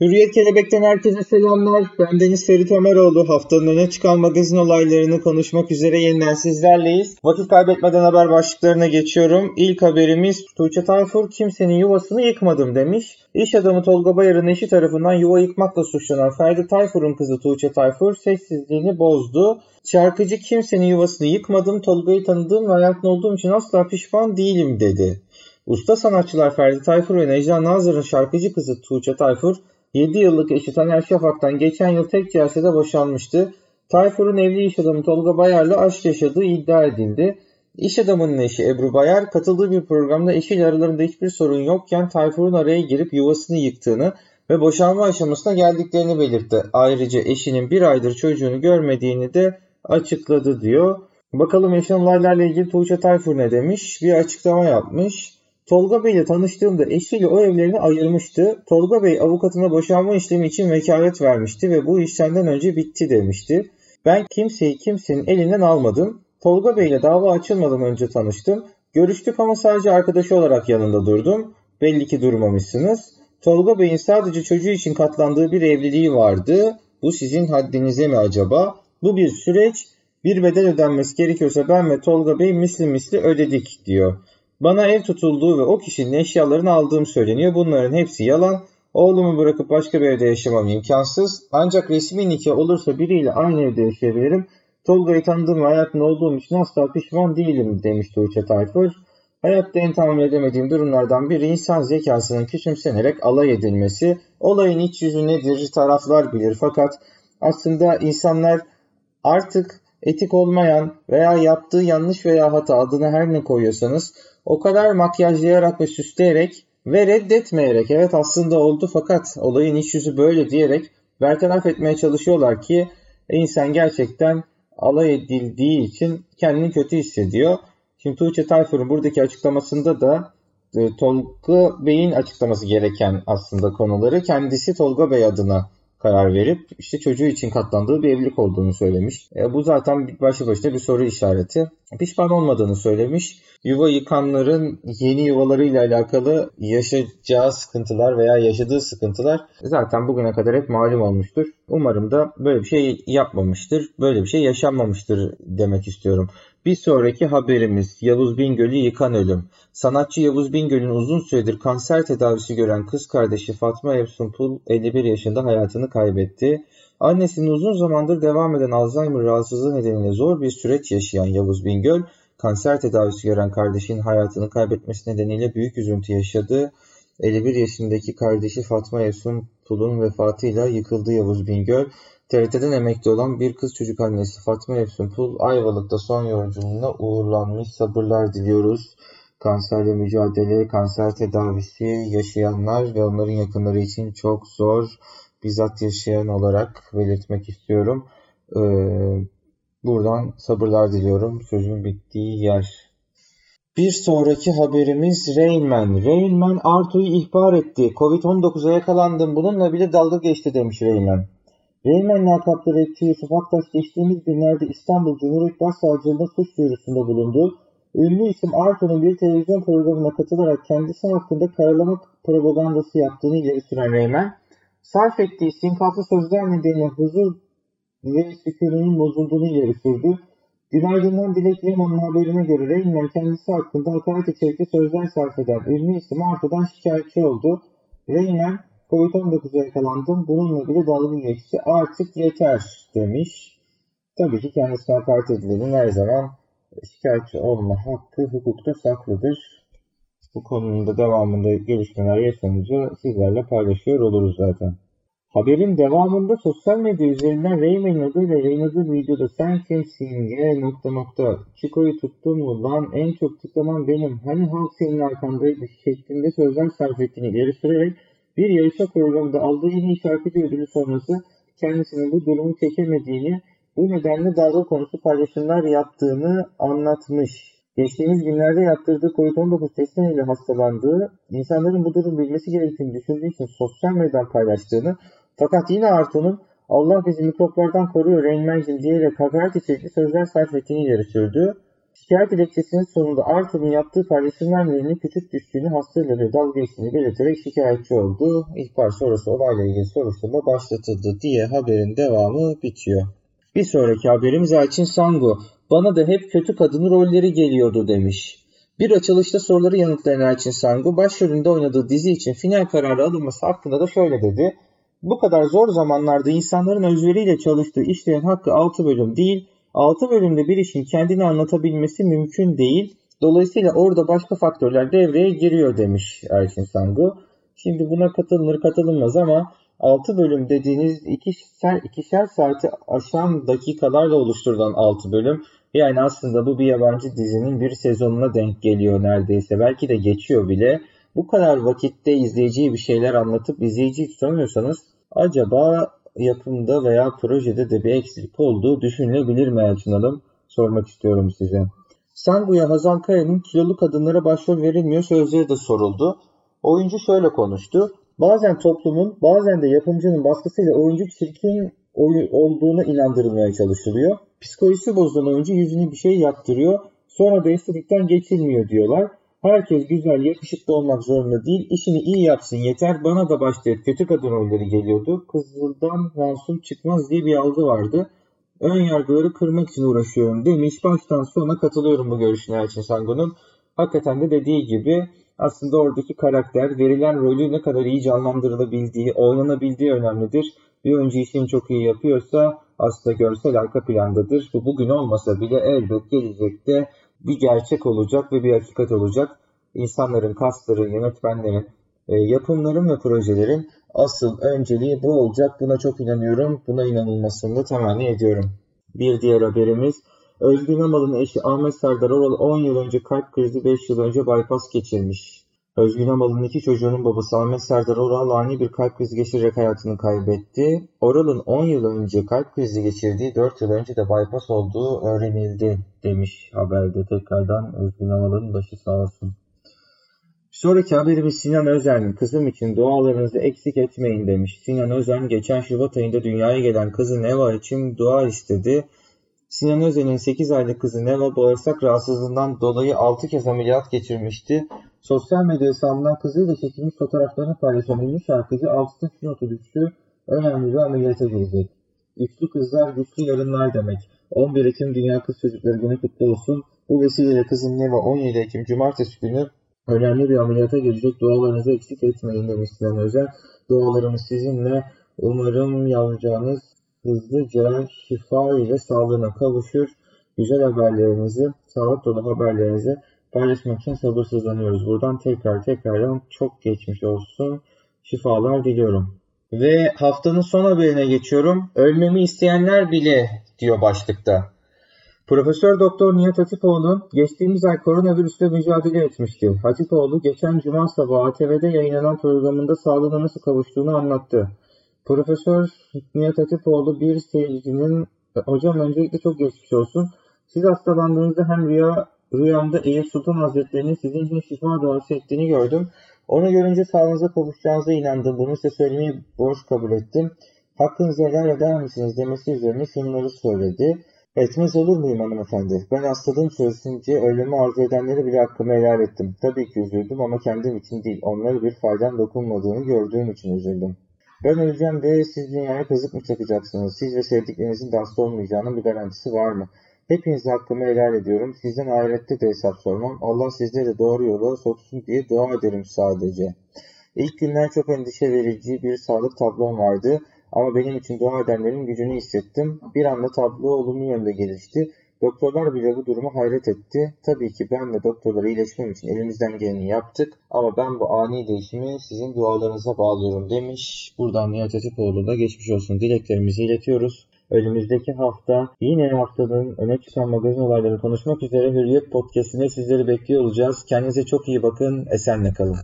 Hürriyet Kelebek'ten herkese selamlar. Ben Deniz Ferit Ömeroğlu. Haftanın öne çıkan magazin olaylarını konuşmak üzere yeniden sizlerleyiz. Vakit kaybetmeden haber başlıklarına geçiyorum. İlk haberimiz Tuğçe Tayfur kimsenin yuvasını yıkmadım demiş. İş adamı Tolga Bayar'ın eşi tarafından yuva yıkmakla suçlanan Ferdi Tayfur'un kızı Tuğçe Tayfur sessizliğini bozdu. Şarkıcı kimsenin yuvasını yıkmadım, Tolga'yı tanıdığım ve hayatında olduğum için asla pişman değilim dedi. Usta sanatçılar Ferdi Tayfur ve Necla Nazır'ın şarkıcı kızı Tuğçe Tayfur 7 yıllık eşi Taner Şafak'tan geçen yıl tek celsede boşanmıştı. Tayfur'un evli iş adamı Tolga Bayar'la aşk yaşadığı iddia edildi. İş adamının eşi Ebru Bayar katıldığı bir programda eşiyle aralarında hiçbir sorun yokken Tayfur'un araya girip yuvasını yıktığını ve boşanma aşamasına geldiklerini belirtti. Ayrıca eşinin bir aydır çocuğunu görmediğini de açıkladı diyor. Bakalım yaşanan olaylarla ilgili Tuğçe Tayfur ne demiş? Bir açıklama yapmış. Tolga Bey ile tanıştığımda eşiyle o evlerini ayırmıştı. Tolga Bey avukatına boşanma işlemi için vekalet vermişti ve bu iş senden önce bitti demişti. Ben kimseyi kimsenin elinden almadım. Tolga Bey ile dava açılmadan önce tanıştım. Görüştük ama sadece arkadaşı olarak yanında durdum. Belli ki durmamışsınız. Tolga Bey'in sadece çocuğu için katlandığı bir evliliği vardı. Bu sizin haddinize mi acaba? Bu bir süreç. Bir bedel ödenmesi gerekiyorsa ben ve Tolga Bey misli misli ödedik diyor. Bana ev tutulduğu ve o kişinin eşyalarını aldığım söyleniyor. Bunların hepsi yalan. Oğlumu bırakıp başka bir evde yaşamam imkansız. Ancak resmi nikah olursa biriyle aynı evde yaşayabilirim. Tolga'yı tanıdığım ve hayatında olduğum için asla pişman değilim demiş Tuğçe Tayfur. Hayatta en tahammül edemediğim durumlardan biri insan zekasının küçümsenerek alay edilmesi. Olayın iç yüzü nedir taraflar bilir fakat aslında insanlar artık etik olmayan veya yaptığı yanlış veya hata adına her ne koyuyorsanız o kadar makyajlayarak ve süsleyerek ve reddetmeyerek evet aslında oldu fakat olayın iç yüzü böyle diyerek bertaraf etmeye çalışıyorlar ki insan gerçekten alay edildiği için kendini kötü hissediyor. Şimdi Tuğçe Tayfur'un buradaki açıklamasında da e, Tolga Bey'in açıklaması gereken aslında konuları kendisi Tolga Bey adına karar verip işte çocuğu için katlandığı bir evlilik olduğunu söylemiş. E, bu zaten başlı başına bir soru işareti. Pişman olmadığını söylemiş. Yuva yıkanların yeni yuvalarıyla alakalı yaşayacağı sıkıntılar veya yaşadığı sıkıntılar zaten bugüne kadar hep malum olmuştur. Umarım da böyle bir şey yapmamıştır, böyle bir şey yaşanmamıştır demek istiyorum. Bir sonraki haberimiz Yavuz Bingöl'ü yıkan ölüm. Sanatçı Yavuz Bingöl'ün uzun süredir kanser tedavisi gören kız kardeşi Fatma Evsunpul 51 yaşında hayatını kaybetti. Annesinin uzun zamandır devam eden Alzheimer rahatsızlığı nedeniyle zor bir süreç yaşayan Yavuz Bingöl, kanser tedavisi gören kardeşinin hayatını kaybetmesi nedeniyle büyük üzüntü yaşadı. 51 yaşındaki kardeşi Fatma Evsunpul'un vefatıyla yıkıldı Yavuz Bingöl. TRT'den emekli olan bir kız çocuk annesi Fatma Efsunpul Ayvalık'ta son yolculuğuna uğurlanmış. Sabırlar diliyoruz. Kanserle mücadele, kanser tedavisi yaşayanlar ve onların yakınları için çok zor. Bizzat yaşayan olarak belirtmek istiyorum. Ee, buradan sabırlar diliyorum. Sözün bittiği yer. Bir sonraki haberimiz Rain Man. Rain Man Artu'yu ihbar etti. Covid-19'a yakalandım. Bununla bile dalga geçti demiş Rain Man. Reymen lakaplı rapçi Yusuf Aktaş geçtiğimiz günlerde İstanbul Cumhuriyet Başsavcılığında suç duyurusunda bulundu. Ünlü isim Arthur'un bir televizyon programına katılarak kendisi hakkında karalama propagandası yaptığını ileri süren Reymen, sarf ettiği sinkaflı sözler nedeniyle huzur ve sükununun bozulduğunu ileri sürdü. Günaydın'dan Dilek Lemon'un haberine göre Reymen kendisi hakkında hakaret içerikli sözler sarf eden ünlü isim Arthur'dan şikayetçi oldu. Reymen, Covid-19'a yakalandım. Bununla bile dalga geçti. Artık yeter demiş. Tabii ki kendisine hakaret edilenin her zaman şikayetçi olma hakkı hukukta saklıdır. Bu konunun da devamında gelişmeler yaşanınca sizlerle paylaşıyor oluruz zaten. Haberin devamında sosyal medya üzerinden Rayman'ın adıyla yayınladığı videoda sen kimsin? ye nokta nokta Chico'yu tuttun mu? Lan en çok tıklanan benim. Hani halk senin arkandaydı? şeklinde sözler sarf ettiğini ileri sürerek bir yarışma programında aldığı en iyi şarkıcı ödülü sonrası kendisinin bu durumu çekemediğini, bu nedenle dalga konusu paylaşımlar yaptığını anlatmış. Geçtiğimiz günlerde yaptırdığı COVID-19 testi ile hastalandığı, insanların bu durumu bilmesi gerektiğini düşündüğü için sosyal medyadan paylaştığını, fakat yine Arto'nun Allah bizi mikroplardan koruyor Reynmen'cim diyerek hakaret içerikli sözler sarf ettiğini ileri sürdü. Şikayet dilekçesinin sonunda Arthur'un yaptığı paylaşımlar nedeniyle küçük düştüğünü hastayla ve dalga geçtiğini belirterek şikayetçi oldu. İhbar sonrası olayla ilgili soruşturma başlatıldı diye haberin devamı bitiyor. Bir sonraki haberimiz Elçin Sangu. Bana da hep kötü kadın rolleri geliyordu demiş. Bir açılışta soruları yanıtlayan Elçin Sangu başrolünde oynadığı dizi için final kararı alınması hakkında da şöyle dedi. Bu kadar zor zamanlarda insanların özveriyle çalıştığı işlerin hakkı 6 bölüm değil, 6 bölümde bir işin kendini anlatabilmesi mümkün değil. Dolayısıyla orada başka faktörler devreye giriyor demiş Erçin Sangu. Şimdi buna katılınır katılınmaz ama 6 bölüm dediğiniz ikişer, ikişer saati aşan dakikalarla oluşturulan 6 bölüm. Yani aslında bu bir yabancı dizinin bir sezonuna denk geliyor neredeyse. Belki de geçiyor bile. Bu kadar vakitte izleyiciye bir şeyler anlatıp izleyiciyi tutamıyorsanız acaba yapımda veya projede de bir eksiklik olduğu düşünülebilir mi Elçin Hanım? Sormak istiyorum size. Sangu'ya Hazal Kaya'nın kilolu kadınlara başrol verilmiyor sözleri de soruldu. Oyuncu şöyle konuştu. Bazen toplumun bazen de yapımcının baskısıyla oyuncu çirkin olduğunu inandırılmaya çalışılıyor. Psikolojisi bozulan oyuncu yüzüne bir şey yaptırıyor. Sonra da estetikten geçilmiyor diyorlar. Herkes güzel, yakışıklı olmak zorunda değil. İşini iyi yapsın yeter. Bana da başlayıp kötü kadın rolleri geliyordu. Kızıldan masum çıkmaz diye bir algı vardı. Ön yargıları kırmak için uğraşıyorum demiş. Baştan sona katılıyorum bu görüşüne Elçin Sango'nun. Hakikaten de dediği gibi aslında oradaki karakter verilen rolü ne kadar iyi canlandırılabildiği, oynanabildiği önemlidir. Bir oyuncu işini çok iyi yapıyorsa aslında görsel arka plandadır. Bu bugün olmasa bile elbet gelecekte bir gerçek olacak ve bir hakikat olacak. İnsanların, kasların, yönetmenlerin, e, yapımların ve projelerin asıl önceliği bu olacak. Buna çok inanıyorum. Buna inanılmasını da temenni ediyorum. Bir diğer haberimiz Özgün Amal'ın eşi Ahmet Serdar Oral 10 yıl önce kalp krizi 5 yıl önce bypass geçirmiş. Özgün Amal'ın iki çocuğunun babası Ahmet Serdar Oral ani bir kalp krizi geçirerek hayatını kaybetti. Oral'ın 10 yıl önce kalp krizi geçirdiği 4 yıl önce de bypass olduğu öğrenildi demiş haberde tekrardan Özgün Amal'ın başı sağ olsun. Sonraki haberimiz Sinan Özen'in kızım için dualarınızı eksik etmeyin demiş. Sinan Özen geçen Şubat ayında dünyaya gelen kızı Neva için dua istedi. Sinan Özen'in 8 aylık kızı Neva bağırsak rahatsızlığından dolayı 6 kez ameliyat geçirmişti. Sosyal medya hesabından kızıyla çekilmiş fotoğraflarını paylaşan ünlü şarkıcı altın notu düştü. Önemli bir ameliyata girecek. Güçlü kızlar güçlü yarınlar demek. 11 Ekim Dünya Kız Çocukları Günü kutlu olsun. Bu vesileyle kızım Neva 17 Ekim Cumartesi günü önemli bir ameliyata gelecek. Dualarınızı eksik etmeyin demiş Sinan Özel. Dualarımız sizinle. Umarım yavrucağınız hızlıca şifa ile sağlığına kavuşur. Güzel haberlerinizi, sağlık dolu haberlerinizi paylaşmak için sabırsızlanıyoruz. Buradan tekrar tekrardan çok geçmiş olsun. Şifalar diliyorum. Ve haftanın son haberine geçiyorum. Ölmemi isteyenler bile diyor başlıkta. Profesör Doktor Nihat Hatipoğlu geçtiğimiz ay koronavirüsle mücadele etmişti. Hatipoğlu geçen cuma sabahı ATV'de yayınlanan programında sağlığına nasıl kavuştuğunu anlattı. Profesör Nihat Hatipoğlu bir seyircinin hocam öncelikle çok geçmiş olsun. Siz hastalandığınızda hem rüya rüyamda Eyüp Sultan Hazretleri'nin sizin için şifa duası ettiğini gördüm. Onu görünce sağlığınıza kavuşacağınıza inandım. Bunu size söylemeyi borç kabul ettim. Hakkınızı helal eder misiniz demesi üzerine şunları söyledi. Etmez olur muyum hanımefendi? Ben hastalığım süresince ölümü arzu edenleri bile hakkımı helal ettim. Tabii ki üzüldüm ama kendim için değil, onlara bir faydam dokunmadığını gördüğüm için üzüldüm. Ben öleceğim ve siz dünyaya kazık mı çakacaksınız? Siz ve sevdiklerinizin de hasta olmayacağının bir garantisi var mı? Hepinize hakkımı helal ediyorum. Sizden ahirette de hesap sormam. Allah sizleri doğru yola soksun diye dua ederim sadece. İlk günler çok endişe verici bir sağlık tablom vardı. Ama benim için dua edenlerin gücünü hissettim. Bir anda tablo olumlu yönde gelişti. Doktorlar bile bu durumu hayret etti. Tabii ki ben ve doktorlar iyileşmem için elimizden geleni yaptık. Ama ben bu ani değişimi sizin dualarınıza bağlıyorum demiş. Buradan Nihat Etipoğlu'na geçmiş olsun dileklerimizi iletiyoruz. Önümüzdeki hafta yine haftanın öne çıkan magazin olaylarını konuşmak üzere Hürriyet Podcast'ine sizleri bekliyor olacağız. Kendinize çok iyi bakın. Esenle kalın.